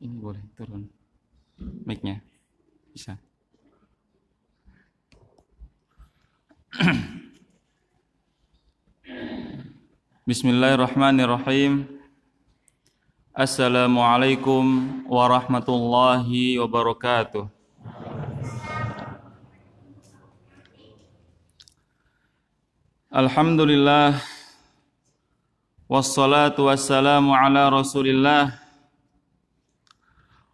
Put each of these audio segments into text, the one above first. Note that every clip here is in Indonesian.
Ini boleh turun mic-nya. Bisa. Bismillahirrahmanirrahim. Assalamualaikum warahmatullahi wabarakatuh. Alhamdulillah wassalatu wassalamu ala Rasulillah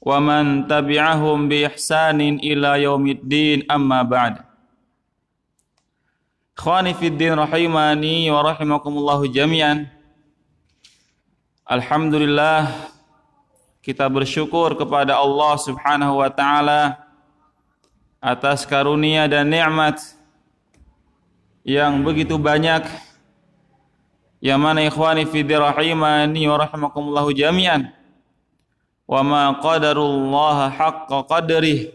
wa man tabi'ahum bi ihsanin ila yaumiddin amma ba'd. في الدين din rahimani wa rahimakumullah jami'an. Alhamdulillah kita bersyukur kepada Allah Subhanahu wa taala atas karunia dan nikmat yang begitu banyak. Yang mana ikhwani fi dirahimani wa rahimakumullah jami'an. Wa ma qadarullah haqqa qadrih.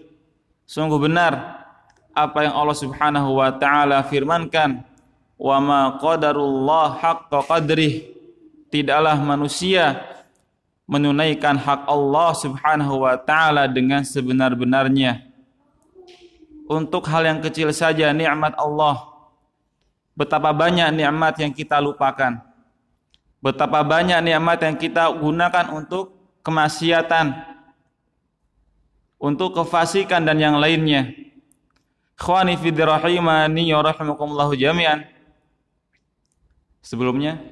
Sungguh benar apa yang Allah Subhanahu wa taala firmankan. Wa ma qadarullah haqqa qadrih. Tidaklah manusia menunaikan hak Allah Subhanahu wa taala dengan sebenar-benarnya. Untuk hal yang kecil saja nikmat Allah. Betapa banyak nikmat yang kita lupakan. Betapa banyak nikmat yang kita gunakan untuk kemaksiatan untuk kefasikan dan yang lainnya Khwani fi rahimani wa rahimakumullahu jami'an. Sebelumnya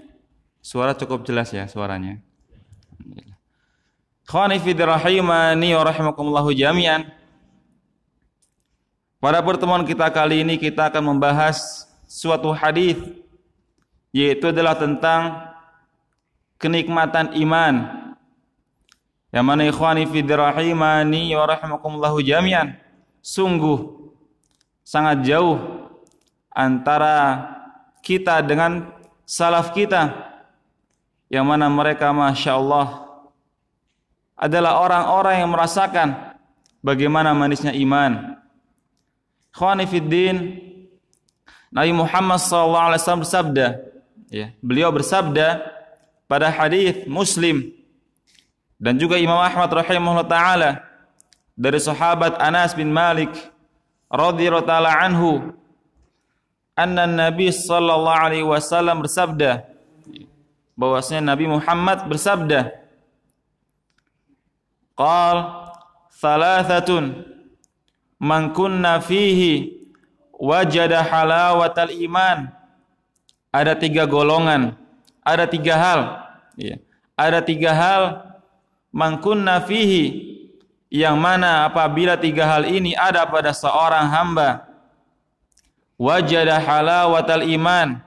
suara cukup jelas ya suaranya. Khwani fi rahimani wa rahimakumullahu jami'an. Pada pertemuan kita kali ini kita akan membahas suatu hadis yaitu adalah tentang kenikmatan iman. Yang mana ikhwani fi rahimani wa rahimakumullahu jami'an. Sungguh sangat jauh antara kita dengan salaf kita yang mana mereka Masya Allah adalah orang-orang yang merasakan bagaimana manisnya iman Khwanifiddin Nabi Muhammad SAW bersabda ya, beliau bersabda pada hadis Muslim dan juga Imam Ahmad rahimahullah taala dari sahabat Anas bin Malik radhiyallahu taala anhu anna Nabi sallallahu alaihi wasallam bersabda bahwasanya Nabi Muhammad bersabda qal thalathatun man kunna fihi wajada halawatal iman ada tiga golongan ada tiga hal ya. ada tiga hal man kunna fihi yang mana apabila tiga hal ini ada pada seorang hamba wajada halawatal iman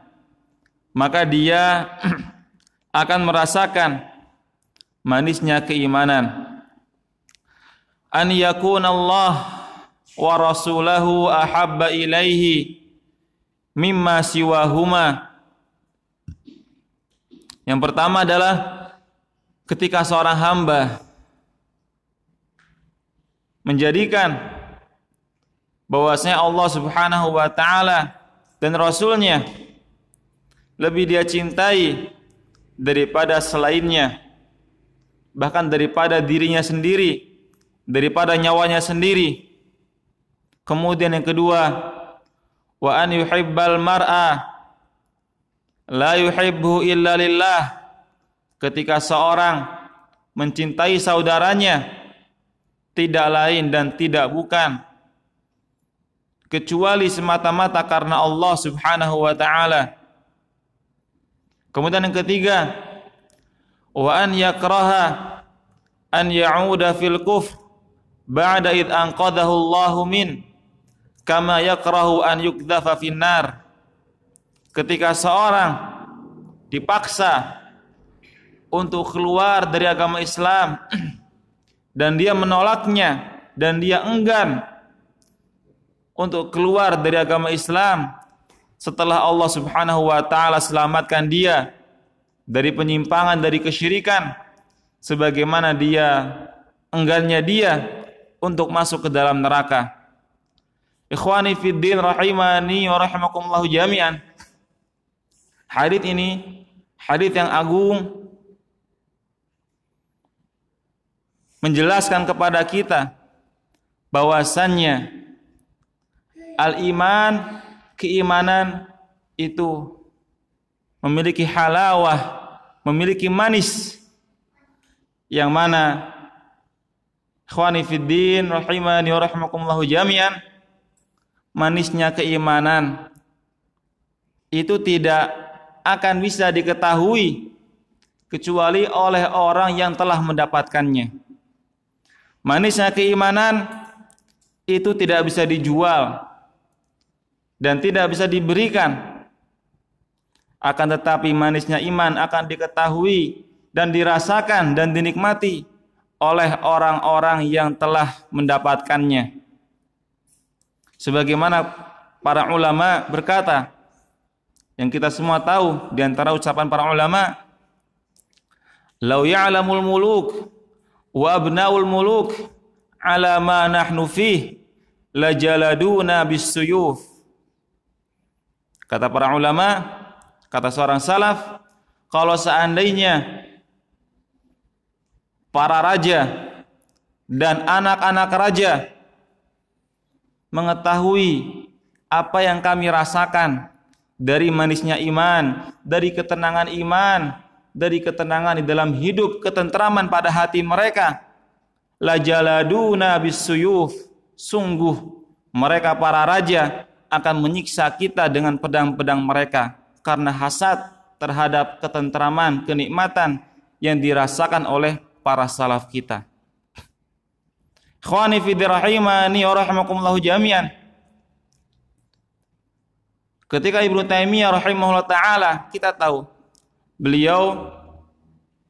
maka dia akan merasakan manisnya keimanan. An yakuna Allah wa rasulahu ahabba ilaihi mimma siwahuma. Yang pertama adalah ketika seorang hamba menjadikan bahwasanya Allah Subhanahu wa taala dan rasulnya lebih dia cintai daripada selainnya bahkan daripada dirinya sendiri daripada nyawanya sendiri. Kemudian yang kedua wa an yuhibbal mar'a la yuhibbu illa lillah ketika seorang mencintai saudaranya tidak lain dan tidak bukan kecuali semata-mata karena Allah Subhanahu wa taala. Kemudian yang ketiga, wa an yakraha an ya'uda fil kufr ba'da id anqadahu Allahu min kama yakrahu an yukdhafa finnar. Ketika seorang dipaksa untuk keluar dari agama Islam dan dia menolaknya dan dia enggan untuk keluar dari agama Islam setelah Allah Subhanahu wa taala selamatkan dia dari penyimpangan dari kesyirikan sebagaimana dia enggannya dia untuk masuk ke dalam neraka. Ikhwani fid din rahimani wa rahimakumullah jami'an. Hadis ini hadis yang agung menjelaskan kepada kita bahwasannya al-iman keimanan itu memiliki halawah, memiliki manis yang mana ikhwani fiddin rahimani wa rahimakumullah jami'an manisnya keimanan itu tidak akan bisa diketahui kecuali oleh orang yang telah mendapatkannya. Manisnya keimanan itu tidak bisa dijual dan tidak bisa diberikan. Akan tetapi manisnya iman akan diketahui dan dirasakan dan dinikmati oleh orang-orang yang telah mendapatkannya. Sebagaimana para ulama berkata, yang kita semua tahu di antara ucapan para ulama, "Lau ya'lamul muluk wa abnaul muluk ala ma nahnu fih lajaladuna bisuyuf." Kata para ulama, kata seorang salaf, kalau seandainya para raja dan anak-anak raja mengetahui apa yang kami rasakan dari manisnya iman, dari ketenangan iman, dari ketenangan di dalam hidup, ketentraman pada hati mereka. La jaladuna bisuyuf. Sungguh mereka para raja akan menyiksa kita dengan pedang-pedang mereka karena hasad terhadap ketentraman, kenikmatan yang dirasakan oleh para salaf kita. Khawani fi rahimani wa jami'an. Ketika Ibnu Taimiyah rahimahullah taala, kita tahu beliau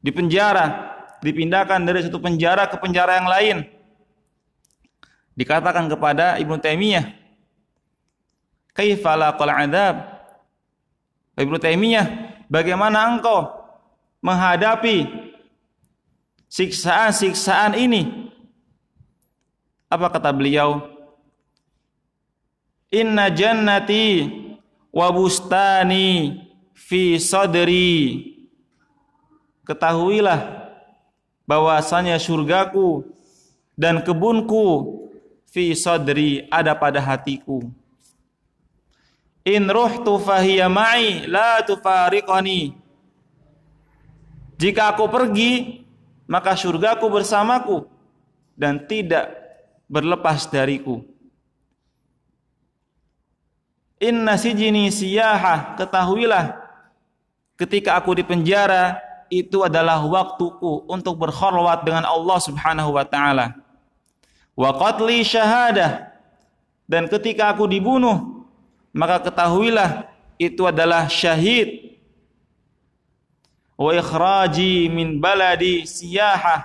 di penjara, dipindahkan dari satu penjara ke penjara yang lain. Dikatakan kepada Ibnu Taimiyah, "Kaifa laqal adzab?" Ibnu Taimiyah, bagaimana engkau menghadapi siksaan-siksaan ini? Apa kata beliau? Inna jannati wa bustani fi sadri. Ketahuilah bahwasanya surgaku dan kebunku fi sadri ada pada hatiku. In ruhtu fahiya ma'i la tufariqani. Jika aku pergi, maka surgaku bersamaku dan tidak berlepas dariku. Inna sijini siyaha, ketahuilah ketika aku di penjara itu adalah waktuku untuk berkhorwat dengan Allah Subhanahu wa taala. Wa qatli syahadah dan ketika aku dibunuh maka ketahuilah itu adalah syahid. Wa ikhraji min baladi siyahah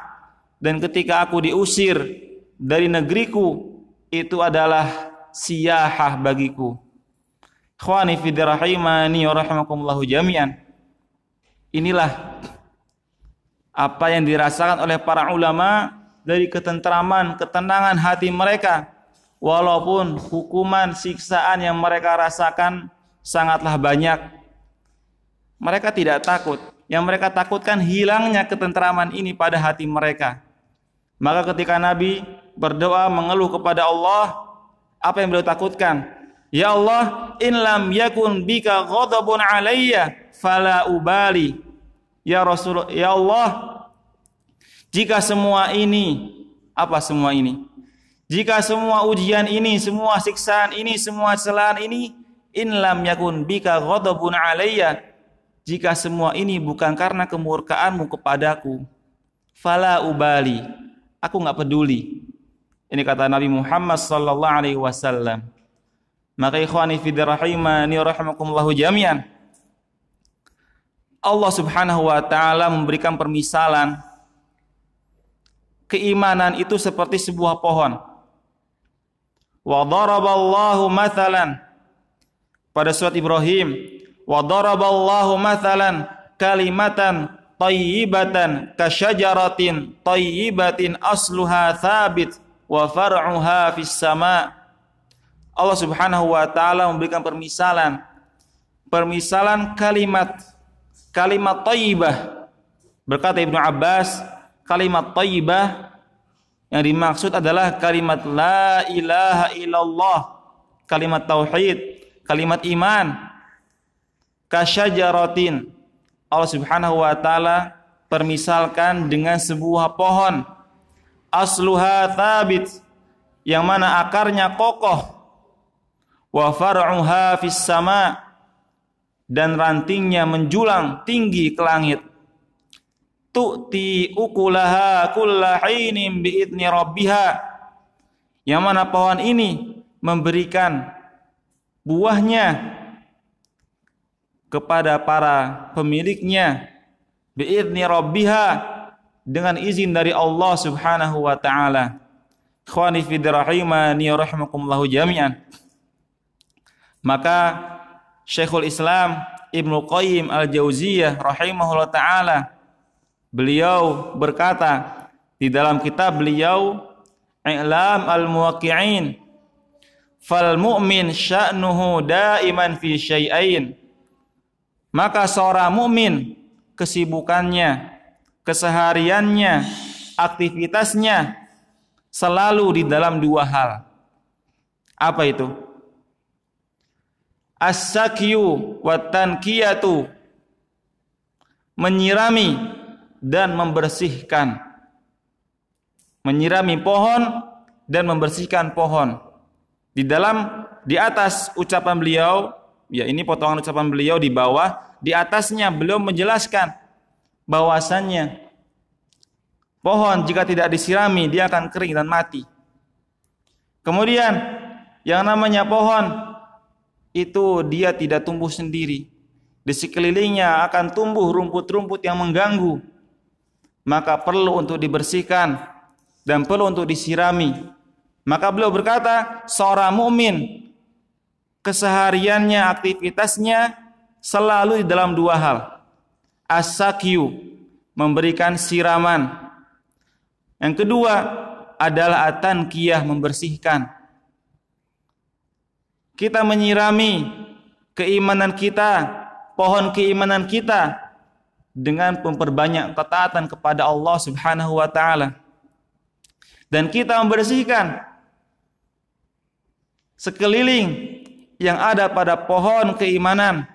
dan ketika aku diusir dari negeriku itu adalah siyahah bagiku. Khwani fi rahimani wa jami'an. Inilah apa yang dirasakan oleh para ulama dari ketentraman, ketenangan hati mereka walaupun hukuman siksaan yang mereka rasakan sangatlah banyak. Mereka tidak takut. Yang mereka takutkan hilangnya ketentraman ini pada hati mereka. Maka ketika Nabi berdoa mengeluh kepada Allah, apa yang beliau takutkan? Ya Allah, in lam yakun bika ghadabun alayya fala ubali. Ya Rasul, ya Allah, jika semua ini apa semua ini? Jika semua ujian ini, semua siksaan ini, semua celaan ini in lam yakun bika ghadabun alayya jika semua ini bukan karena kemurkaanmu kepadaku fala ubali Aku nggak peduli. Ini kata Nabi Muhammad sallallahu alaihi wasallam. Maka ikhwani fi rahimani rahimakumullah jami'an. Allah Subhanahu wa taala memberikan permisalan keimanan itu seperti sebuah pohon. Wa daraballahu mathalan pada surat Ibrahim, wa daraballahu mathalan kalimatan tayyibatan kasyajaratin tayyibatin asluha thabit wa far'uha fis sama. Allah Subhanahu wa taala memberikan permisalan permisalan kalimat kalimat thayyibah. Berkata Ibnu Abbas, kalimat thayyibah yang dimaksud adalah kalimat la ilaha illallah, kalimat tauhid, kalimat iman. Kasyajaratin. Allah Subhanahu wa taala permisalkan dengan sebuah pohon asluha thabit yang mana akarnya kokoh wa far'uha fis sama dan rantingnya menjulang tinggi ke langit tu'ti ukulaha kullahinin bi'idni rabbiha yang mana pohon ini memberikan buahnya kepada para pemiliknya bi'idni rabbiha dengan izin dari Allah Subhanahu wa taala. Ikhwani fi rahimani rahimakumullah jami'an. Maka Syekhul Islam Ibnu Qayyim Al-Jauziyah rahimahullah taala Beliau berkata di dalam kitab beliau I'lam al-Muwaqqi'in fal mu'min sya'nuhu daiman fi syai'ain. Maka seorang mukmin kesibukannya kesehariannya aktivitasnya selalu di dalam dua hal. Apa itu as-sakyu wa tankiyatu. Menyirami dan membersihkan. Menyirami pohon dan membersihkan pohon. Di dalam di atas ucapan beliau ya ini potongan ucapan beliau di bawah di atasnya beliau menjelaskan bahwasannya pohon jika tidak disirami dia akan kering dan mati. Kemudian yang namanya pohon itu dia tidak tumbuh sendiri di sekelilingnya akan tumbuh rumput-rumput yang mengganggu maka perlu untuk dibersihkan dan perlu untuk disirami. Maka beliau berkata, seorang mukmin kesehariannya, aktivitasnya selalu di dalam dua hal. Asakyu, memberikan siraman. Yang kedua adalah atankiyah, membersihkan. Kita menyirami keimanan kita, pohon keimanan kita dengan memperbanyak ketaatan kepada Allah Subhanahu wa taala. Dan kita membersihkan sekeliling yang ada pada pohon keimanan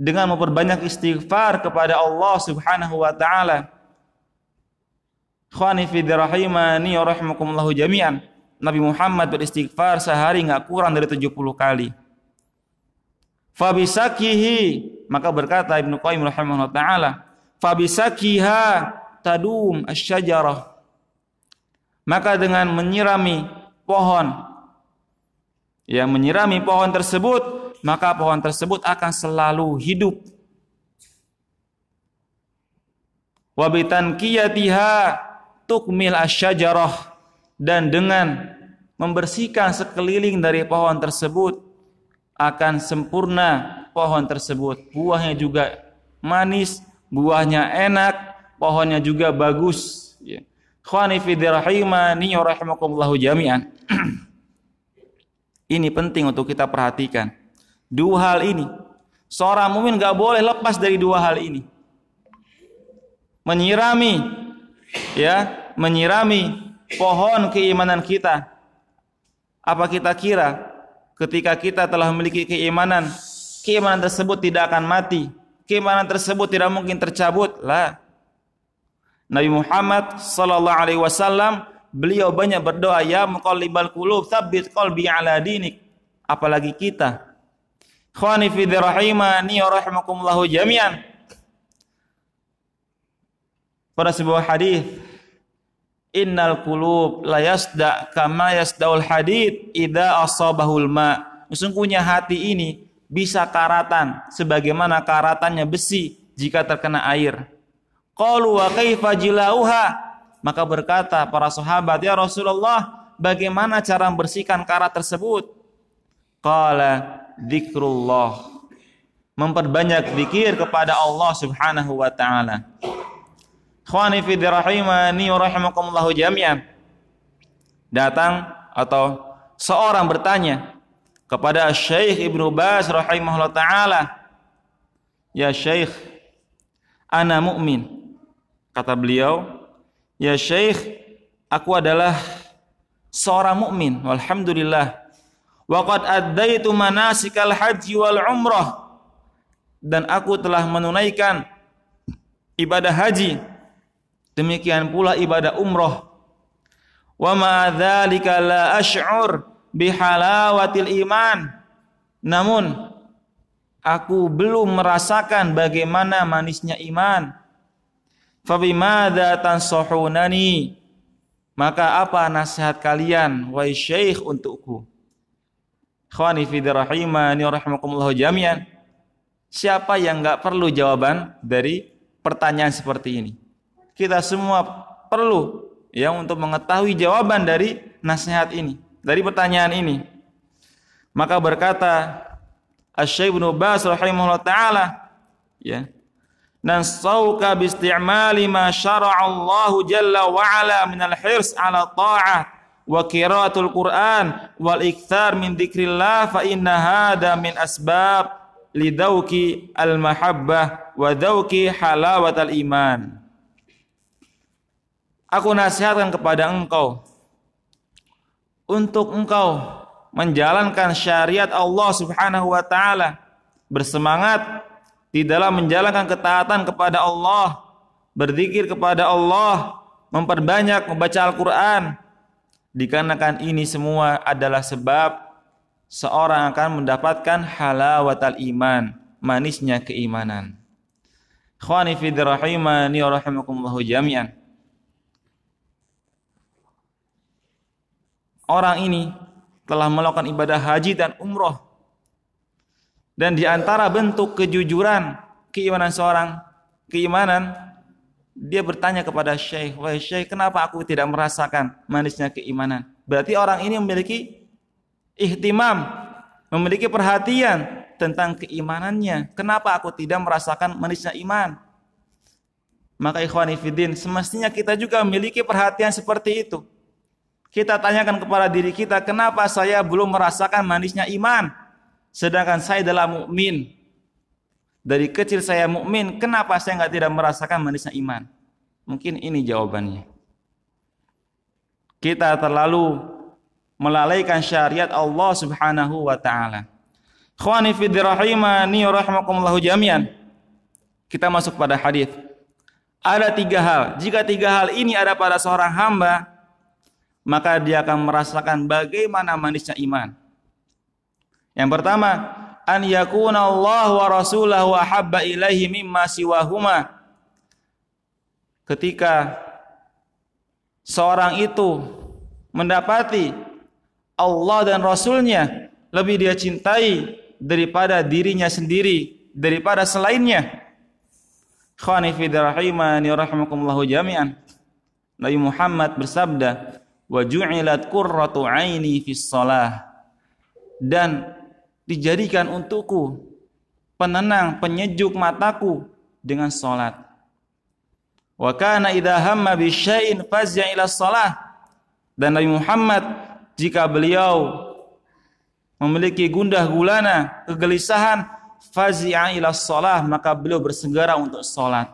dengan memperbanyak istighfar kepada Allah Subhanahu wa taala. Khani fi rahimani wa rahimakumullah jami'an. Nabi Muhammad beristighfar sehari nggak kurang dari 70 kali. Fabisakihi maka berkata Ibnu Qayyim rahimahullah taala fabisakiha tadum asyajarah maka dengan menyirami pohon ya menyirami pohon tersebut maka pohon tersebut akan selalu hidup. Wabitan kiyatiha tukmil asyajarah dan dengan membersihkan sekeliling dari pohon tersebut akan sempurna pohon tersebut. Buahnya juga manis, buahnya enak, pohonnya juga bagus. Ya. Khani fi rahimani rahimakumullahu jami'an. ini penting untuk kita perhatikan. Dua hal ini. Seorang mukmin gak boleh lepas dari dua hal ini. Menyirami ya, menyirami pohon keimanan kita. Apa kita kira ketika kita telah memiliki keimanan, keimanan tersebut tidak akan mati. Keimanan tersebut tidak mungkin tercabut. Lah. Nabi Muhammad sallallahu alaihi wasallam beliau banyak berdoa ya muqallibal qulub tsabbit qalbi ala dinik. Apalagi kita. Khani fi rahimani wa rahimakumullah jami'an. Pada sebuah hadis Innal qulub la yasda kama yasdaul hadid idza asabahul ma. Sesungguhnya hati ini bisa karatan sebagaimana karatannya besi jika terkena air. Qalu wa kaifa jilauha? Maka berkata para sahabat, "Ya Rasulullah, bagaimana cara membersihkan karat tersebut?" Qala dzikrullah. Memperbanyak zikir kepada Allah Subhanahu wa taala. Khawani fi rahimani wa rahimakumullah jami'an. Datang atau seorang bertanya kepada Syekh Ibnu Baz rahimahullah taala, "Ya Syekh, ana mu'min." Kata beliau, "Ya Syekh, aku adalah seorang mukmin. Alhamdulillah. Wa qad addaitu manasikal haji wal umrah." Dan aku telah menunaikan ibadah haji. Demikian pula ibadah umrah. Wa ma dzalika la ash'ur bihalawatil iman. Namun aku belum merasakan bagaimana manisnya iman. Fabimadza tansahunani? Maka apa nasihat kalian wahai syekh untukku? Khawani fi rahimani rahimakumullah jami'an. Siapa yang enggak perlu jawaban dari pertanyaan seperti ini? Kita semua perlu ya untuk mengetahui jawaban dari nasihat ini dari pertanyaan ini. Maka berkata Asy-Syaikh Ibnu Bas rahimahullah taala ya nansauka bi isti'mali ma syara'a Allah jalla wa ala min al-hirs ala ta'ah wa qiraatul Qur'an wal ikthar min dzikrillah fa inna hada min asbab lidauki al-mahabbah wa dauki halawatal iman Aku nasihatkan kepada engkau untuk engkau menjalankan syariat Allah Subhanahu wa taala, bersemangat di dalam menjalankan ketaatan kepada Allah, berzikir kepada Allah, memperbanyak membaca Al-Qur'an. Dikarenakan ini semua adalah sebab seorang akan mendapatkan halawatal iman, manisnya keimanan. Khawani fi rahimani wa rahimakumullah jami'an. Orang ini telah melakukan ibadah haji dan umroh. Dan di antara bentuk kejujuran keimanan seorang, keimanan, dia bertanya kepada Syekh, wahai Syekh, kenapa aku tidak merasakan manisnya keimanan? Berarti orang ini memiliki ihtimam, memiliki perhatian tentang keimanannya. Kenapa aku tidak merasakan manisnya iman? Maka ikhwan ifidin, semestinya kita juga memiliki perhatian seperti itu. Kita tanyakan kepada diri kita, kenapa saya belum merasakan manisnya iman? Sedangkan saya adalah mukmin. Dari kecil saya mukmin, kenapa saya nggak tidak merasakan manisnya iman? Mungkin ini jawabannya. Kita terlalu melalaikan syariat Allah Subhanahu wa taala. Khawani fi rahimani rahimakumullah jami'an. Kita masuk pada hadis. Ada tiga hal. Jika tiga hal ini ada pada seorang hamba, maka dia akan merasakan bagaimana manisnya iman. Yang pertama, an yakuna Allah wa rasulahu ahabba ilaihi mimma siwahuma. Ketika seorang itu mendapati Allah dan Rasulnya lebih dia cintai daripada dirinya sendiri, daripada selainnya. Khani fi rahimani rahimakumullah jami'an. Nabi Muhammad bersabda, wa ju'ilat qurratu aini fis shalah. Dan dijadikan untukku penenang penyejuk mataku dengan salat. Wa kana idza hamma bi syai'in faz'a ila shalah. Dan Nabi Muhammad jika beliau memiliki gundah gulana kegelisahan fazi'a ila shalah maka beliau bersegera untuk salat.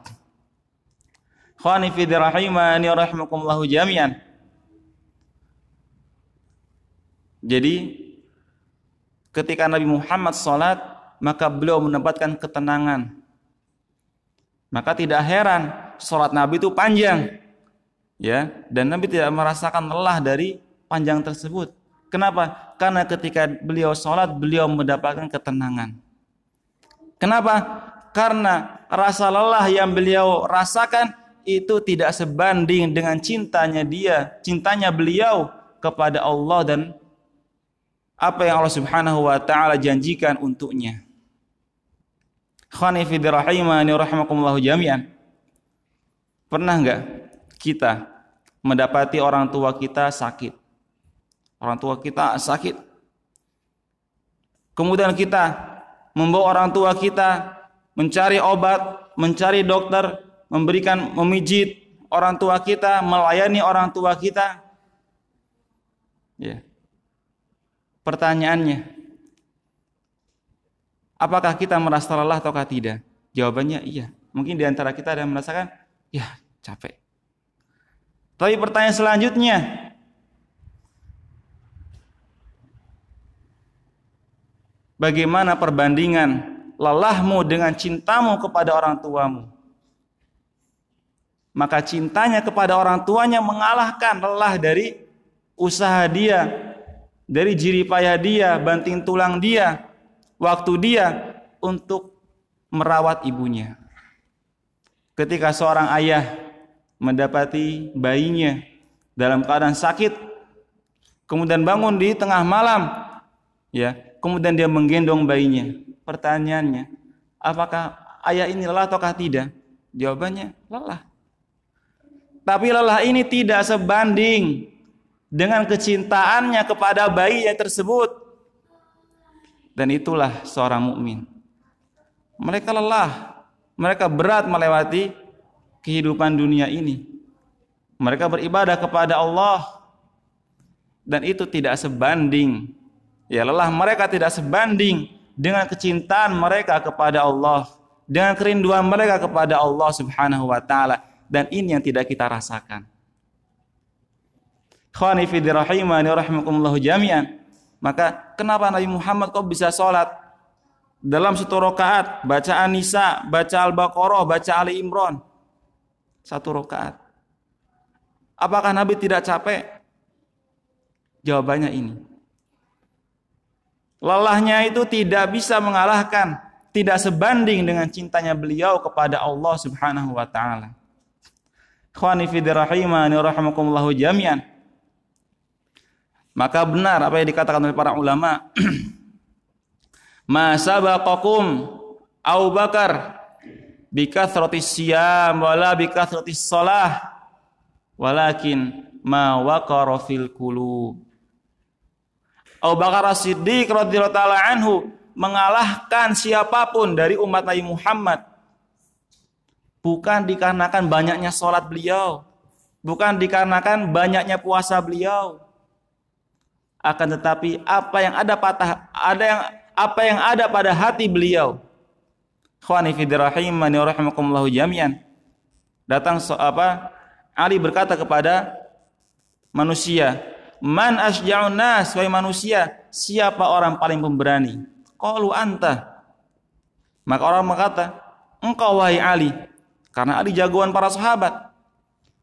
Khani fi rahimani rahimakumullah jami'an Jadi ketika Nabi Muhammad sholat maka beliau mendapatkan ketenangan. Maka tidak heran sholat Nabi itu panjang. Ya, dan Nabi tidak merasakan lelah dari panjang tersebut. Kenapa? Karena ketika beliau sholat, beliau mendapatkan ketenangan. Kenapa? Karena rasa lelah yang beliau rasakan itu tidak sebanding dengan cintanya dia, cintanya beliau kepada Allah dan apa yang Allah Subhanahu wa taala janjikan untuknya. Khani fi rahimani rahimakumullah jami'an. Pernah enggak kita mendapati orang tua kita sakit. Orang tua kita sakit. Kemudian kita membawa orang tua kita mencari obat, mencari dokter, memberikan memijit orang tua kita, melayani orang tua kita. Ya. Pertanyaannya, apakah kita merasa lelah ataukah tidak? Jawabannya iya. Mungkin di antara kita ada yang merasakan, ya capek. Tapi pertanyaan selanjutnya, bagaimana perbandingan lelahmu dengan cintamu kepada orang tuamu? Maka cintanya kepada orang tuanya mengalahkan lelah dari usaha dia, dari jiripayah dia, banting tulang dia, waktu dia untuk merawat ibunya. Ketika seorang ayah mendapati bayinya dalam keadaan sakit, kemudian bangun di tengah malam, ya, kemudian dia menggendong bayinya. Pertanyaannya, apakah ayah ini lelah ataukah tidak? Jawabannya lelah. Tapi lelah ini tidak sebanding dengan kecintaannya kepada bayi yang tersebut. Dan itulah seorang mukmin. Mereka lelah, mereka berat melewati kehidupan dunia ini. Mereka beribadah kepada Allah dan itu tidak sebanding. Ya lelah mereka tidak sebanding dengan kecintaan mereka kepada Allah, dengan kerinduan mereka kepada Allah Subhanahu wa taala dan ini yang tidak kita rasakan. Khani fi rahimani rahimakumullah jami'an. Maka kenapa Nabi Muhammad kok bisa sholat dalam satu rakaat baca An-Nisa, baca Al-Baqarah, baca Ali Imran. Satu rakaat. Apakah Nabi tidak capek? Jawabannya ini. Lelahnya itu tidak bisa mengalahkan, tidak sebanding dengan cintanya beliau kepada Allah Subhanahu wa taala. Khawani fi rahimani rahimakumullah jami'an. Maka benar apa yang dikatakan oleh para ulama ma sabaqakum Abu Bakar bikathratis siyam wala bikathratis salah walakin ma waqara fil qulub. Abu Bakar As-Siddiq radhiyallahu taala anhu mengalahkan siapa pun dari umat Nabi Muhammad. Bukan dikarenakan banyaknya sholat beliau bukan dikarenakan banyaknya puasa beliau akan tetapi apa yang ada patah ada yang apa yang ada pada hati beliau. Khawani fi rahimani rahimakumullah jami'an. Datang so, apa? Ali berkata kepada manusia, "Man asja'un nas manusia, siapa orang paling pemberani?" Qalu anta. Maka orang berkata, "Engkau wahai Ali." Karena Ali jagoan para sahabat.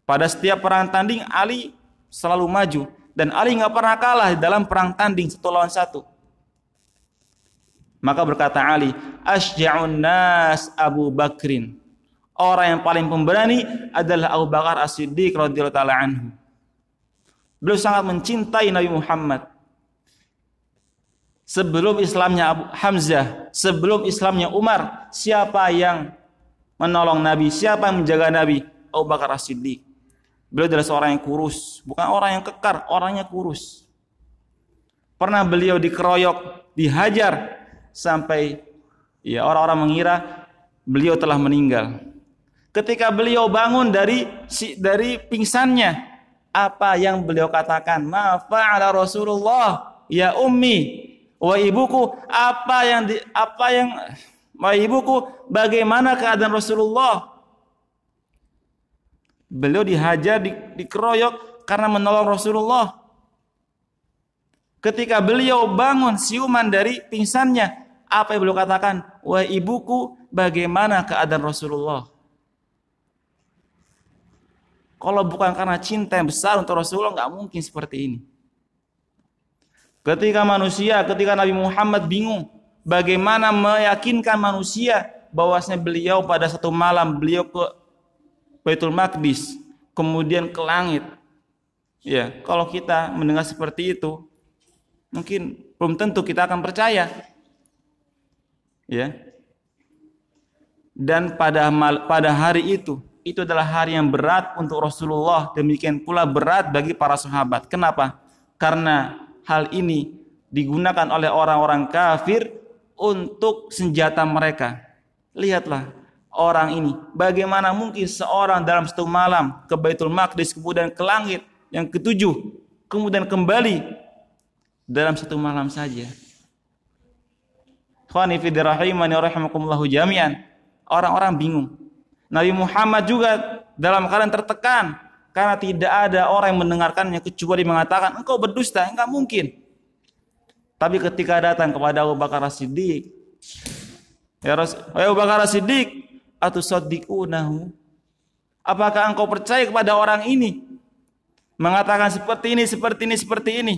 Pada setiap perang tanding Ali selalu maju dan Ali nggak pernah kalah dalam perang tanding satu lawan satu. Maka berkata Ali, Asja'un nas Abu Bakrin. Orang yang paling pemberani adalah Abu Bakar As-Siddiq radhiyallahu taala anhu. Beliau sangat mencintai Nabi Muhammad. Sebelum Islamnya Abu Hamzah, sebelum Islamnya Umar, siapa yang menolong Nabi, siapa yang menjaga Nabi? Abu Bakar As-Siddiq. Beliau adalah seorang yang kurus, bukan orang yang kekar, orangnya kurus. Pernah beliau dikeroyok, dihajar sampai ya orang-orang mengira beliau telah meninggal. Ketika beliau bangun dari dari pingsannya, apa yang beliau katakan? Ma fa'ala Rasulullah ya ummi wa ibuku apa yang di, apa yang wa ibuku bagaimana keadaan Rasulullah? Beliau dihajar, di, dikeroyok karena menolong Rasulullah. Ketika beliau bangun siuman dari pingsannya, apa yang beliau katakan? Wah ibuku, bagaimana keadaan Rasulullah? Kalau bukan karena cinta yang besar untuk Rasulullah, nggak mungkin seperti ini. Ketika manusia, ketika Nabi Muhammad bingung, bagaimana meyakinkan manusia bahwasanya beliau pada satu malam beliau ke Baitul Maqdis, kemudian ke langit. Ya, kalau kita mendengar seperti itu, mungkin belum tentu kita akan percaya ya dan pada pada hari itu itu adalah hari yang berat untuk Rasulullah, demikian pula berat bagi para sahabat. Kenapa? Karena hal ini digunakan oleh orang-orang kafir untuk senjata mereka. Lihatlah orang ini, bagaimana mungkin seorang dalam satu malam ke Baitul Maqdis kemudian ke langit yang ketujuh, kemudian kembali dalam satu malam saja. Khani fi rahimani rahimakumullahu jami'an. Orang-orang bingung. Nabi Muhammad juga dalam keadaan tertekan karena tidak ada orang yang mendengarkannya kecuali mengatakan engkau berdusta, enggak mungkin. Tapi ketika datang kepada Abu Bakar Siddiq, ya Rasul, Abu Bakar Siddiq, atau sadiqunahu? Apakah engkau percaya kepada orang ini? Mengatakan seperti ini, seperti ini, seperti ini.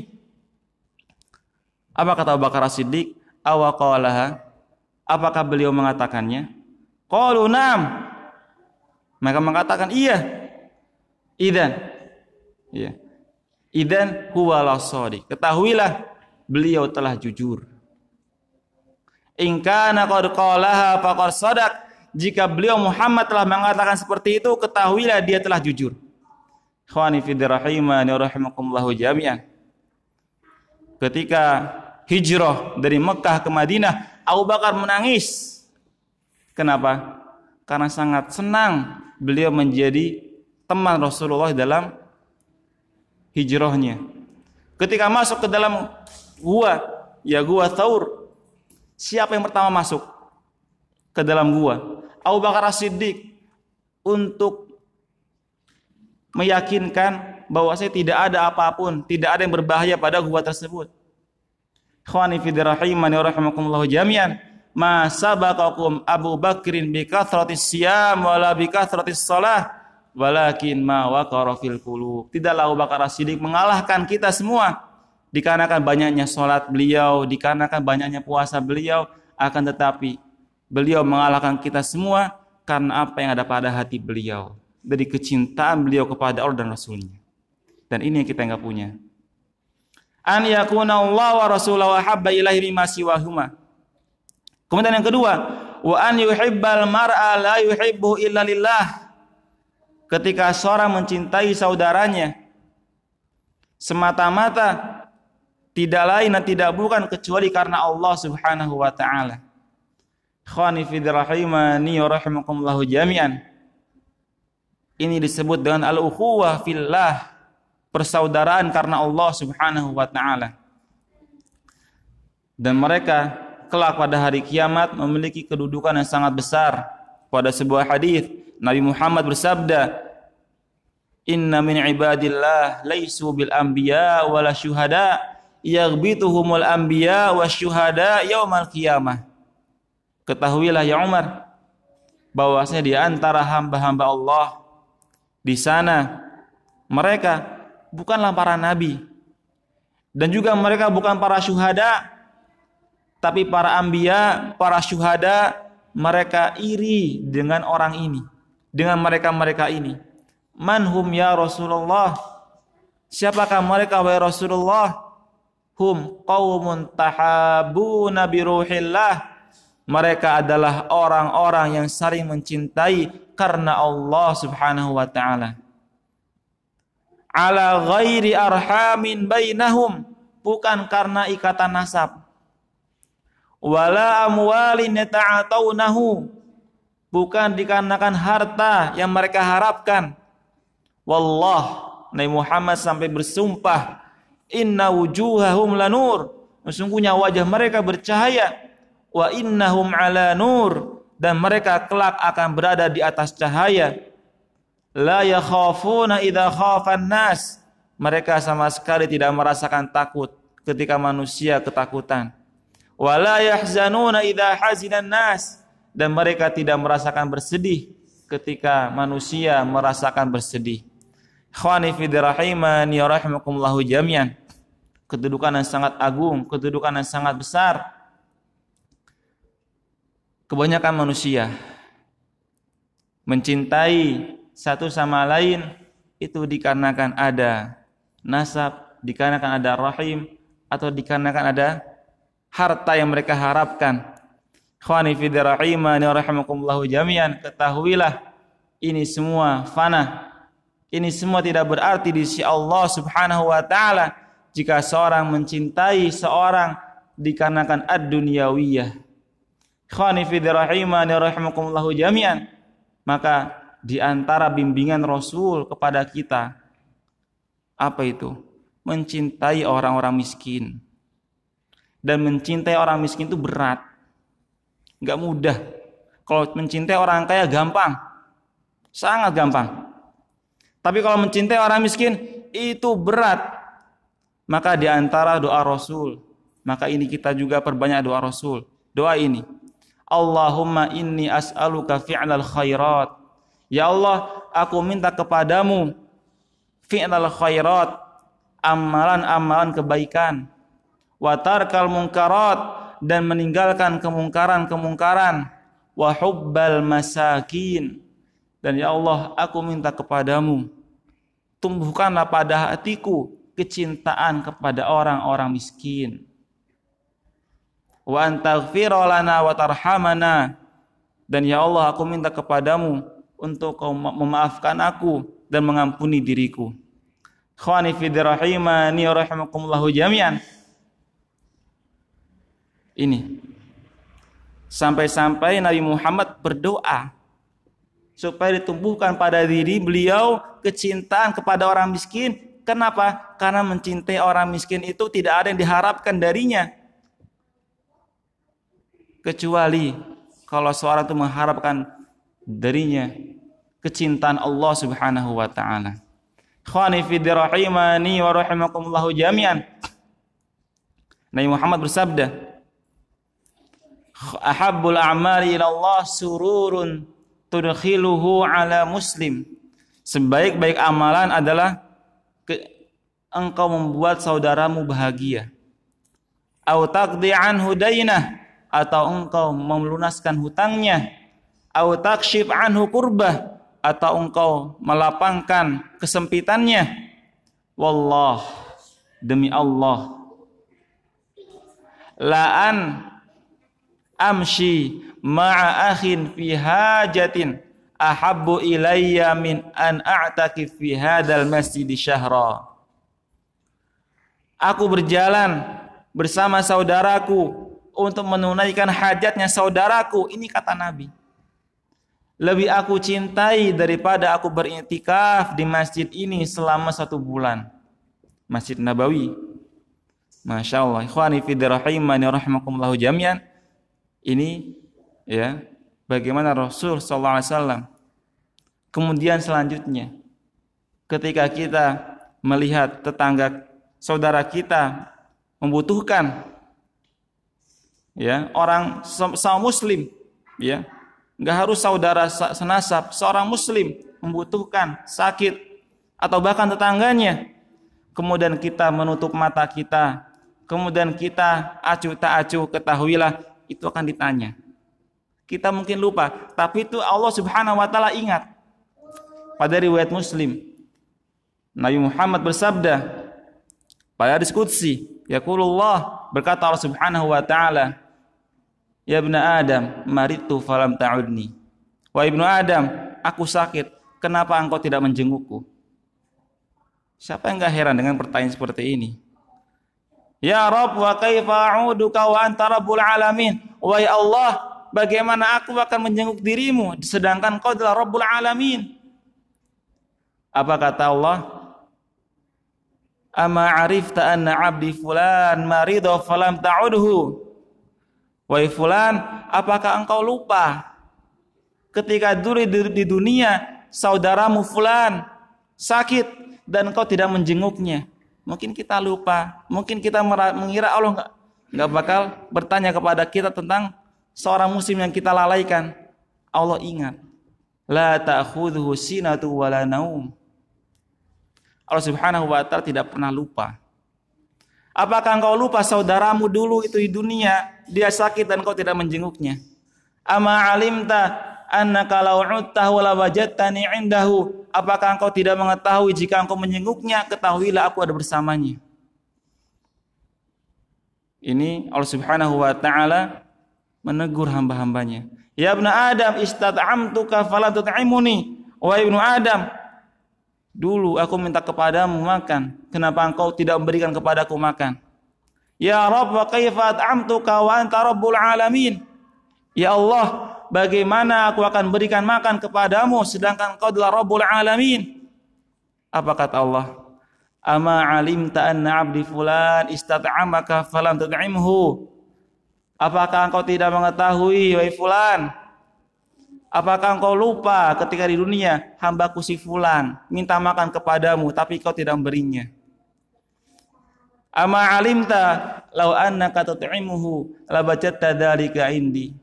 Apa kata Bakar Siddiq? awaqalaha apakah beliau mengatakannya? Qalu nam maka mengatakan iya. Idan iya. Idan huwa lasadi ketahuilah beliau telah jujur. In kana qad qalaha faqad sadaq jika beliau Muhammad telah mengatakan seperti itu ketahuilah dia telah jujur khawani jami'an ketika hijrah dari Mekah ke Madinah, Abu Bakar menangis. Kenapa? Karena sangat senang beliau menjadi teman Rasulullah dalam hijrahnya. Ketika masuk ke dalam gua, ya gua Thaur, siapa yang pertama masuk ke dalam gua? Abu Bakar As-Siddiq untuk meyakinkan bahwa saya tidak ada apa pun, tidak ada yang berbahaya pada gua tersebut. Khwani fi rahimani rahimakumullah jami'an. Ma sabaqakum Abu Bakrin bi kathratis siyam wala bi kathratis salah walakin ma waqara fil qulub. Tidaklah Abu Bakar Siddiq mengalahkan kita semua dikarenakan banyaknya salat beliau, dikarenakan banyaknya puasa beliau, akan tetapi beliau mengalahkan kita semua karena apa yang ada pada hati beliau dari kecintaan beliau kepada Allah dan Rasulnya. Dan ini yang kita nggak punya an yakuna Allah wa rasulahu habba ilaihi mimma siwahuma. Kemudian yang kedua, wa an yuhibbal mar'a la yuhibbu illa lillah. Ketika seorang mencintai saudaranya semata-mata tidak lain dan tidak bukan kecuali karena Allah Subhanahu wa taala. Khani fi rahimani wa rahimakumullah jami'an. Ini disebut dengan al-ukhuwah fillah persaudaraan karena Allah Subhanahu wa taala. Dan mereka kelak pada hari kiamat memiliki kedudukan yang sangat besar. Pada sebuah hadis Nabi Muhammad bersabda, "Inna min ibadillah laisu bil anbiya wala syuhada, yaghbituhumul anbiya wasyuhada yaumal qiyamah." Ketahuilah ya Umar bahwasanya di antara hamba-hamba Allah di sana mereka bukanlah para nabi. Dan juga mereka bukan para syuhada, tapi para ambia, para syuhada, mereka iri dengan orang ini, dengan mereka-mereka ini. Manhum ya Rasulullah? Siapakah mereka wahai Rasulullah? Hum qaumun tahabuna bi ruhillah. Mereka adalah orang-orang yang saling mencintai karena Allah Subhanahu wa taala. Ala ghairi arhamin bainahum. Bukan karena ikatan nasab. Wala amwalin yata'ataunahu bukan dikarenakan harta yang mereka harapkan. Wallah Nabi Muhammad sampai bersumpah inna wujuhahum lanur. Sesungguhnya wajah mereka bercahaya wa innahum ala nur. Dan mereka kelak akan berada di atas cahaya. La yakhafuna idza khafan nas. Mereka sama sekali tidak merasakan takut ketika manusia ketakutan. Wala yahzanuna idza hazinan nas. Dan mereka tidak merasakan bersedih ketika manusia merasakan bersedih. Khawani fi rahimani rahimakumullahu jami'an. Kedudukan yang sangat agung kedudukan yang sangat besar kebanyakan manusia mencintai satu sama lain itu dikarenakan ada nasab, dikarenakan ada rahim, atau dikarenakan ada harta yang mereka harapkan. Khawani fi rahimani rahimakumullahu jami'an, ketahuilah ini semua fana. Ini semua tidak berarti di sisi Allah Subhanahu wa taala jika seorang mencintai seorang dikarenakan ad-dunyawiyah. Jami'an. Maka di antara bimbingan Rasul kepada kita apa itu? Mencintai orang-orang miskin. Dan mencintai orang miskin itu berat. Enggak mudah. Kalau mencintai orang kaya gampang. Sangat gampang. Tapi kalau mencintai orang miskin itu berat. Maka di antara doa Rasul, maka ini kita juga perbanyak doa Rasul. Doa ini. Allahumma inni as'aluka fi'lal khairat. Ya Allah, aku minta kepadamu fi'lal khairat, amalan-amalan kebaikan. Wa tarkal munkarat dan meninggalkan kemungkaran-kemungkaran. Wa hubbal masakin dan ya Allah, aku minta kepadamu, tumbuhkanlah pada hatiku kecintaan kepada orang-orang miskin. Wa antaghfira lana wa tarhamana. Dan ya Allah, aku minta kepadamu untuk kau memaafkan aku dan mengampuni diriku. Khawani fi rahimani rahimakumullahu jami'an. Ini. Sampai-sampai Nabi Muhammad berdoa supaya ditumbuhkan pada diri beliau kecintaan kepada orang miskin. Kenapa? Karena mencintai orang miskin itu tidak ada yang diharapkan darinya. Kecuali kalau seorang itu mengharapkan darinya kecintaan Allah Subhanahu wa taala. Khani fi rahimani wa rahimakumullahu jami'an. Nabi Muhammad bersabda, "Ahabbul a'mali ila Allah sururun tudkhiluhu ala muslim. Sebaik-baik amalan adalah ke, engkau membuat saudaramu bahagia. Au taqdi anhu atau engkau melunaskan hutangnya. Au takshif anhu kurbah atau engkau melapangkan kesempitannya. Wallah demi Allah la'an amshi ma'a akhin fi hajatin ahabbu ilayya min an a'takif fi hadzal masjid syahra. Aku berjalan bersama saudaraku untuk menunaikan hajatnya saudaraku. Ini kata Nabi. Lebih aku cintai daripada aku berintikaf di masjid ini selama satu bulan. Masjid Nabawi. Masya Allah. Ikhwani fi rahimani rahimakumullahu jami'an. Ini ya bagaimana Rasul sallallahu alaihi wasallam kemudian selanjutnya ketika kita melihat tetangga saudara kita membutuhkan ya orang sama muslim ya. Nggak harus saudara senasab. Seorang muslim membutuhkan sakit atau bahkan tetangganya. Kemudian kita menutup mata kita. Kemudian kita acuh tak acuh ketahuilah. Itu akan ditanya. Kita mungkin lupa, tapi itu Allah Subhanahu wa taala ingat. Pada riwayat Muslim, Nabi Muhammad bersabda pada hadis qudsi, yaqulullah berkata Allah Subhanahu wa taala, "Ya ibnu Adam, maritu falam ta'udni." Wa ibnu Adam, aku sakit, kenapa engkau tidak menjengukku? Siapa yang enggak heran dengan pertanyaan seperti ini? Ya Rabb wa kaifa a'uduka wa anta rabbul alamin? Wahai Allah, bagaimana aku akan menjenguk dirimu sedangkan kau adalah Rabbul Alamin. Apa kata Allah? Ama arifta anna abdi fulan marido falam ta'udhu. Wahai fulan, apakah engkau lupa ketika dulu di dunia saudaramu fulan sakit dan engkau tidak menjenguknya? Mungkin kita lupa, mungkin kita mengira Allah nggak nggak bakal bertanya kepada kita tentang seorang muslim yang kita lalaikan, Allah ingat. La ta'khudhuhu sinatu wala naum. Allah Subhanahu wa taala tidak pernah lupa. Apakah engkau lupa saudaramu dulu itu di dunia, dia sakit dan kau tidak menjenguknya? Ama alimta annaka law uttahu la wajadtani indahu. Apakah engkau tidak mengetahui jika engkau menjenguknya, ketahuilah aku ada bersamanya. Ini Allah Subhanahu wa taala menegur hamba-hambanya. Ya ibn Adam istat'amtuka fala tut'imuni. Wahai ibnu Adam, dulu aku minta kepadamu makan. Kenapa engkau tidak memberikan kepadaku makan? Ya Rabb, wa kaifa at'amtuka wa anta rabbul alamin? Ya Allah, bagaimana aku akan berikan makan kepadamu sedangkan engkau adalah rabbul alamin? Apa kata Allah? Ama alimta anna abdi fulan istat'amaka falam tad'imhu? Apakah engkau tidak mengetahui, wahai fulan, Apakah engkau lupa ketika di dunia hambaku si fulan minta makan kepadamu tapi kau tidak memberinya? Ama alimta lau annaka tut'imuhu labajatta dzalika indi.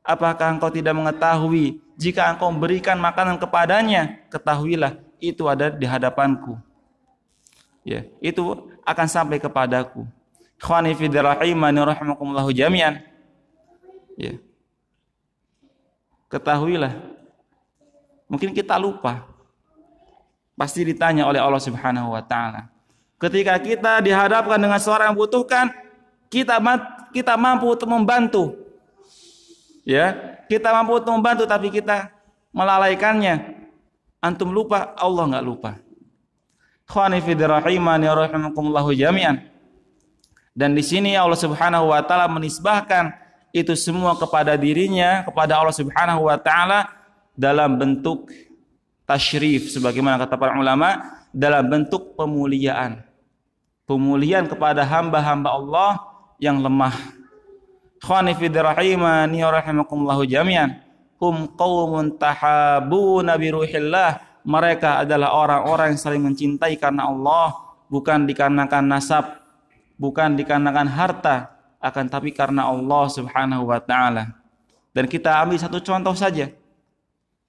Apakah engkau tidak mengetahui jika engkau memberikan makanan kepadanya, ketahuilah itu ada di hadapanku. Ya, itu akan sampai kepadaku. Khani fi rahimani rahimakumullah jami'an. Ya ketahuilah mungkin kita lupa pasti ditanya oleh Allah Subhanahu wa taala ketika kita dihadapkan dengan seorang yang membutuhkan kita kita mampu untuk membantu. Ya kita mampu untuk membantu tapi kita melalaikannya. Antum lupa Allah nggak lupa. Khani fi rahimani rahimakumullah jami'an. Dan di sini Allah Subhanahu wa taala menisbahkan itu semua kepada dirinya, kepada Allah Subhanahu wa taala dalam bentuk tasyrif sebagaimana kata para ulama dalam bentuk pemuliaan. Pemuliaan kepada hamba-hamba Allah yang lemah. Khani fi rahimani jami'an. Hum qaumun tahabuna bi ruhillah. Mereka adalah orang-orang yang saling mencintai karena Allah, bukan dikarenakan nasab, bukan dikarenakan harta, akan tapi karena Allah Subhanahu wa taala. Dan kita ambil satu contoh saja.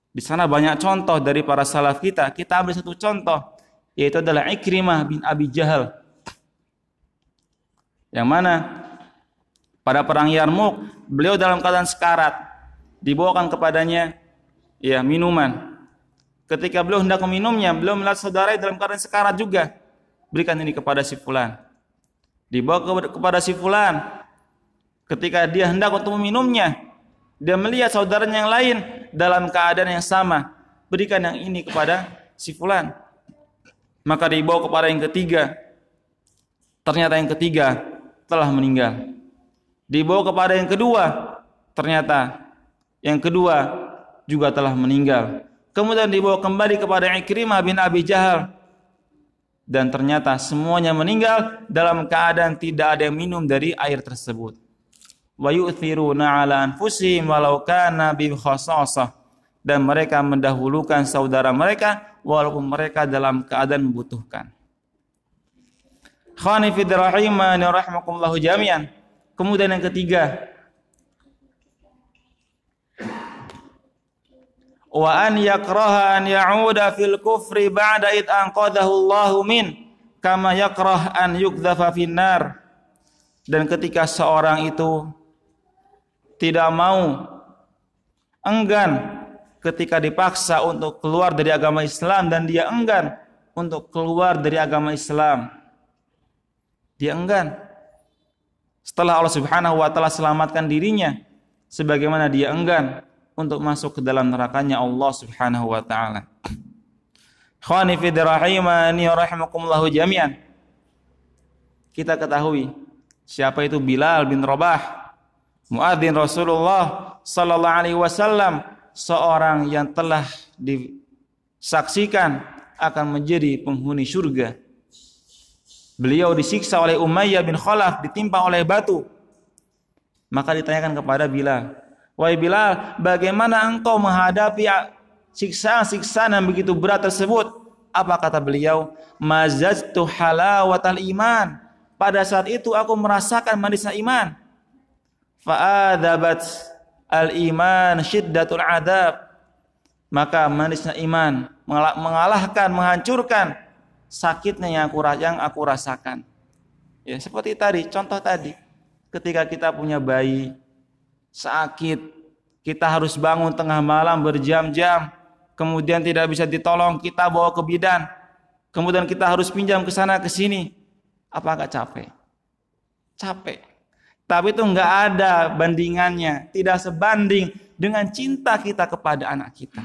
Di sana banyak contoh dari para salaf kita. Kita ambil satu contoh yaitu adalah Ikrimah bin Abi Jahal. Yang mana pada perang Yarmuk beliau dalam keadaan sekarat dibawakan kepadanya ya minuman. Ketika beliau hendak meminumnya, beliau melihat saudara dalam keadaan sekarat juga. Berikan ini kepada si fulan. Dibawa kepada si fulan, ketika dia hendak untuk meminumnya dia melihat saudaranya yang lain dalam keadaan yang sama berikan yang ini kepada si fulan maka dibawa kepada yang ketiga ternyata yang ketiga telah meninggal. Dibawa kepada yang kedua ternyata yang kedua juga telah meninggal. Kemudian dibawa kembali kepada Ikrimah bin Abi Jahal. Dan ternyata semuanya meninggal dalam keadaan tidak ada yang minum dari air tersebut. Wa yu'thiruna ala anfusihim walau kana bi dan mereka mendahulukan saudara mereka walaupun mereka dalam keadaan membutuhkan. Khani fi rahimani rahimakumullah jami'an. Kemudian yang ketiga, wa an yakraha an ya'uda fil kufri ba'da id anqadahu Allahu min kama yakrah an yukdhafa finnar. Dan ketika seorang itu tidak mau enggan ketika dipaksa untuk keluar dari agama Islam dan dia enggan untuk keluar dari agama Islam. Dia enggan. Setelah Allah Subhanahu wa taala selamatkan dirinya sebagaimana dia enggan untuk masuk ke dalam nerakanya Allah Subhanahu wa taala. Khani fi rahimani rahimakumullah jami'an. Kita ketahui siapa itu Bilal bin Rabah muadzin Rasulullah sallallahu alaihi wasallam seorang yang telah disaksikan akan menjadi penghuni surga. Beliau disiksa oleh Umayyah bin Khalaf, ditimpa oleh batu. Maka ditanyakan kepada Bilal, "Wahai Bilal, bagaimana engkau menghadapi siksaan-siksaan yang begitu berat tersebut?" Apa kata beliau? "Mazajtu halawatal iman." Pada saat itu aku merasakan manisnya iman fa'adabat al-iman syiddatul adab maka manisnya iman mengalahkan menghancurkan sakitnya yang aku yang aku rasakan. Ya seperti tadi contoh tadi ketika kita punya bayi sakit kita harus bangun tengah malam berjam-jam kemudian tidak bisa ditolong kita bawa ke bidan kemudian kita harus pinjam ke sana ke sini. Apakah capek? Capek. Tapi itu nggak ada bandingannya, tidak sebanding dengan cinta kita kepada anak kita.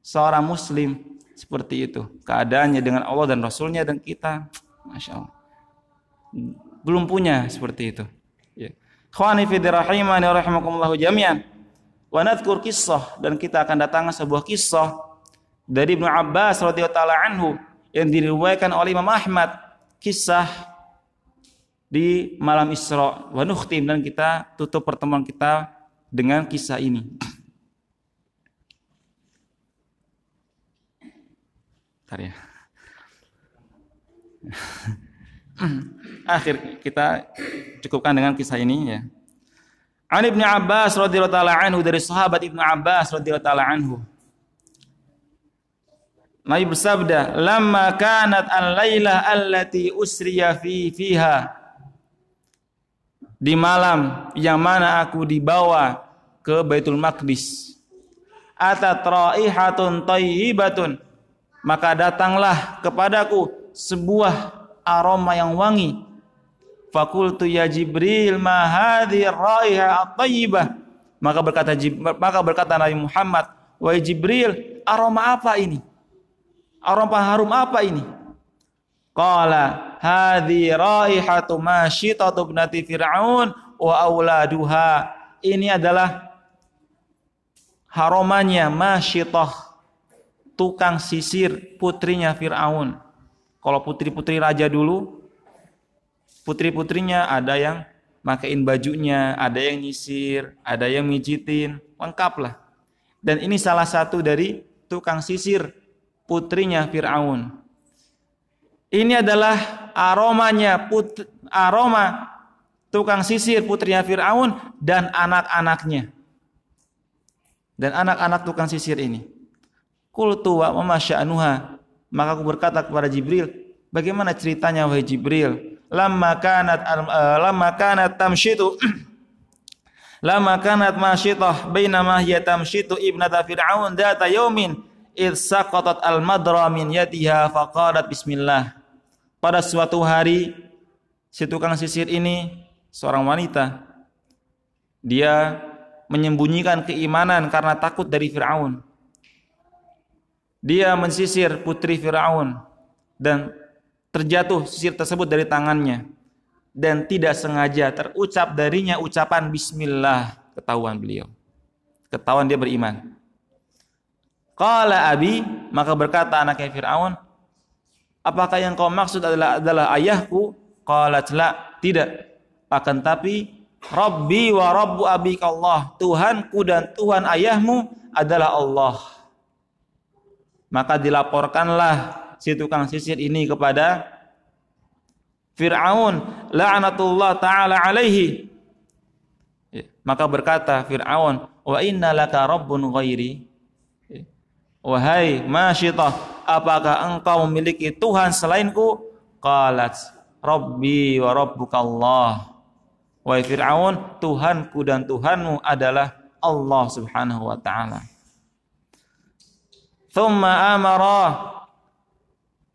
seorang muslim seperti itu. Keadaannya dengan Allah dan Rasulnya dan kita. Masya Allah. Belum punya seperti itu. Ya. Khawani fi rahimani rahimakumullahu jami'an. Wa nadhkur kisah dan kita akan datangkan sebuah kisah dari Ibnu Abbas radhiyallahu anhu yang diriwayatkan oleh Imam Ahmad. Kisah di malam Isra wa nukhtim. Dan kita tutup pertemuan kita dengan kisah ini. Bentar ya. Akhir kita cukupkan dengan kisah ini ya. An Ibnu Abbas radhiyallahu taala anhu dari sahabat Ibnu Abbas radhiyallahu taala anhu. Nabi bersabda, "Lamma kanat al-lailah allati usriya fi fiha" Di malam yang mana aku dibawa ke Baitul Maqdis. Atat raihatun thayyibatun maka datanglah kepadaku sebuah aroma yang wangi. Fakultu ya Jibril ma hadhi raiha. Maka berkata maka berkata Nabi Muhammad, "Wahai Jibril, aroma apa ini? Aroma harum apa ini?" Qala, "Hadhi raihatu masyitatu ibnati Fir'aun wa auladuha." Ini adalah haromanya masyitah tukang sisir putrinya Fir'aun. Kalau putri-putri raja dulu, putri-putrinya ada yang makain bajunya, ada yang nyisir, ada yang mijitin, lengkap lah. Dan ini salah satu dari tukang sisir putrinya Fir'aun. Ini adalah aromanya put, aroma tukang sisir putrinya Fir'aun dan anak-anaknya. Dan anak-anak tukang sisir ini. Qultu wa ma sya'nuha. Maka aku berkata kepada Jibril, bagaimana ceritanya wahai Jibril? Lamma kanat uh, lamma kanat tamshitu lamma kanat masyitah bainama hiya tamshitu ibnata fir'aun data yaumin id saqatat al-madra min yadiha faqalat bismillah. Pada suatu hari si tukang sisir ini seorang wanita dia menyembunyikan keimanan karena takut dari Firaun dia mensisir putri Firaun dan terjatuh sisir tersebut dari tangannya dan tidak sengaja terucap darinya ucapan bismillah ketahuan beliau. Ketahuan dia beriman. Qala abi maka berkata anaknya Firaun apakah yang kau maksud adalah adalah ayahku? Qala la tidak. Akan tapi Rabbi wa Rabbu abik Allah Tuhanku dan Tuhan ayahmu adalah Allah maka dilaporkanlah si tukang sisir ini kepada Fir'aun la'anatullah ta'ala alaihi. Ya, maka berkata Fir'aun wa inna laka rabbun ghairi. Ya, wahai masyitah apakah engkau memiliki Tuhan selainku? Qalat rabbi wa rabbuka Allah. Wahai Fir'aun Tuhanku dan Tuhanmu adalah Allah subhanahu wa ta'ala thumma amara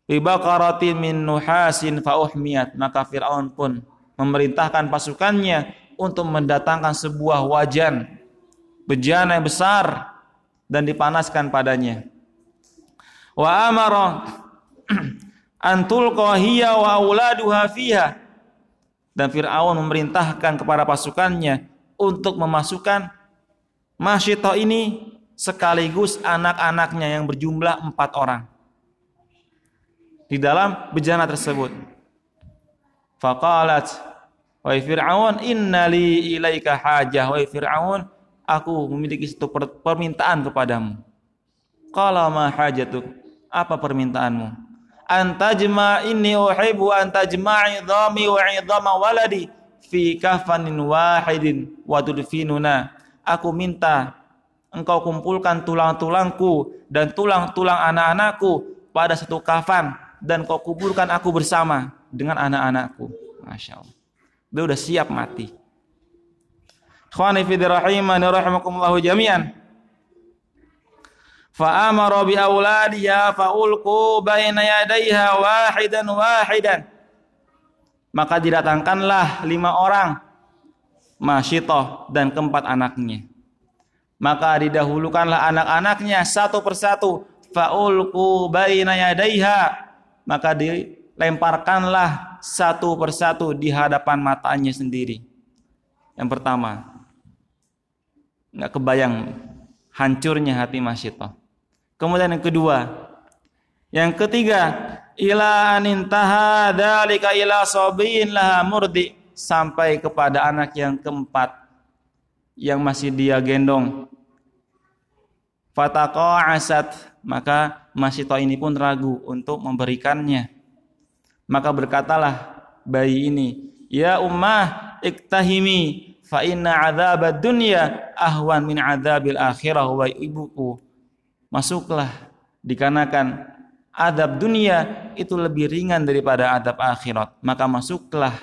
bi baqaratin min nuhasin fa maka Firaun pun memerintahkan pasukannya untuk mendatangkan sebuah wajan bejana yang besar dan dipanaskan padanya. Wa amara antul hiya wa auladuha fiha. Dan Fir'aun memerintahkan kepada pasukannya untuk memasukkan masyitah ini sekaligus anak-anaknya yang berjumlah empat orang di dalam bejana tersebut. Faqalat Wahai Fir'aun innali ilaika hajah Wahai Fir'aun aku memiliki satu permintaan kepadamu. Qala ma hajatuk? Apa permintaanmu? Antajma inni uhibbu antajma'i dhami wa 'idhama waladi fi kafanin wahidin wa. Aku minta engkau kumpulkan tulang-tulangku dan tulang-tulang anak-anakku pada satu kafan dan kau kuburkan aku bersama dengan anak-anakku. Masya Allah. Dia udah siap mati. Khawani rahimakumullahu jami'an. Fa'amara bi auladiha fa'ulqu baina yadayha wahidan wahidan. Maka didatangkanlah lima orang Masyitoh dan keempat anaknya maka didahulukanlah anak-anaknya satu persatu. Faulqu baina yadaiha maka dilemparkanlah satu persatu di hadapan matanya sendiri. Yang pertama nggak kebayang hancurnya hati Masyito kemudian yang kedua yang ketiga ila anintaha dalika ila sabiin laha murdi. Sampai kepada anak yang keempat yang masih dia gendong. asat maka Masito ini pun ragu untuk memberikannya. Maka berkatalah bayi ini, Ya ummah iktahimi fa inna adzab dunya ahwan min adzabil akhirah wa ibuku. Masuklah dikarenakan adab dunia itu lebih ringan daripada adab akhirat. Maka masuklah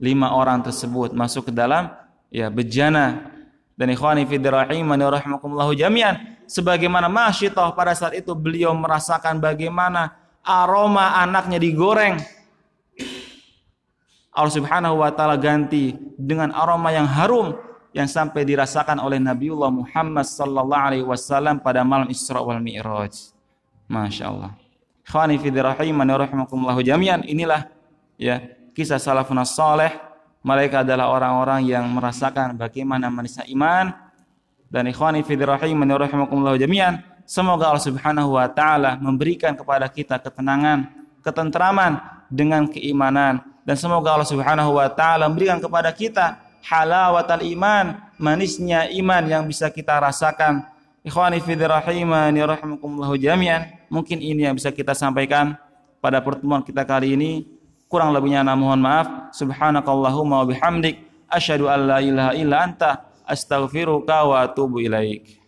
lima orang tersebut masuk ke dalam ya bejana dan ikhwani fi rahimani rahimakumullah jami'an sebagaimana masyitah pada saat itu beliau merasakan bagaimana aroma anaknya digoreng Allah Subhanahu wa taala ganti dengan aroma yang harum yang sampai dirasakan oleh Nabiullah Muhammad sallallahu alaihi wasallam pada malam Isra wal Mi'raj. Masya Allah. Ikhwani fi rahimani rahimakumullah jami'an inilah ya kisah salafun saleh mereka adalah orang-orang yang merasakan bagaimana manisnya iman. Dan ikhwani fi rahimani rahimakumullah jami'an semoga Allah Subhanahu wa taala memberikan kepada kita ketenangan ketentraman dengan keimanan. Dan semoga Allah Subhanahu wa taala memberikan kepada kita halawatal iman manisnya iman yang bisa kita rasakan. Ikhwani fi rahimani rahimakumullah jami'an mungkin ini yang bisa kita sampaikan pada pertemuan kita kali ini Kurang lebihnya nah mohon maaf. Subhanakallahumma wa bihamdik asyhadu an la ilaha illa anta astaghfiruka wa atubu ilaik.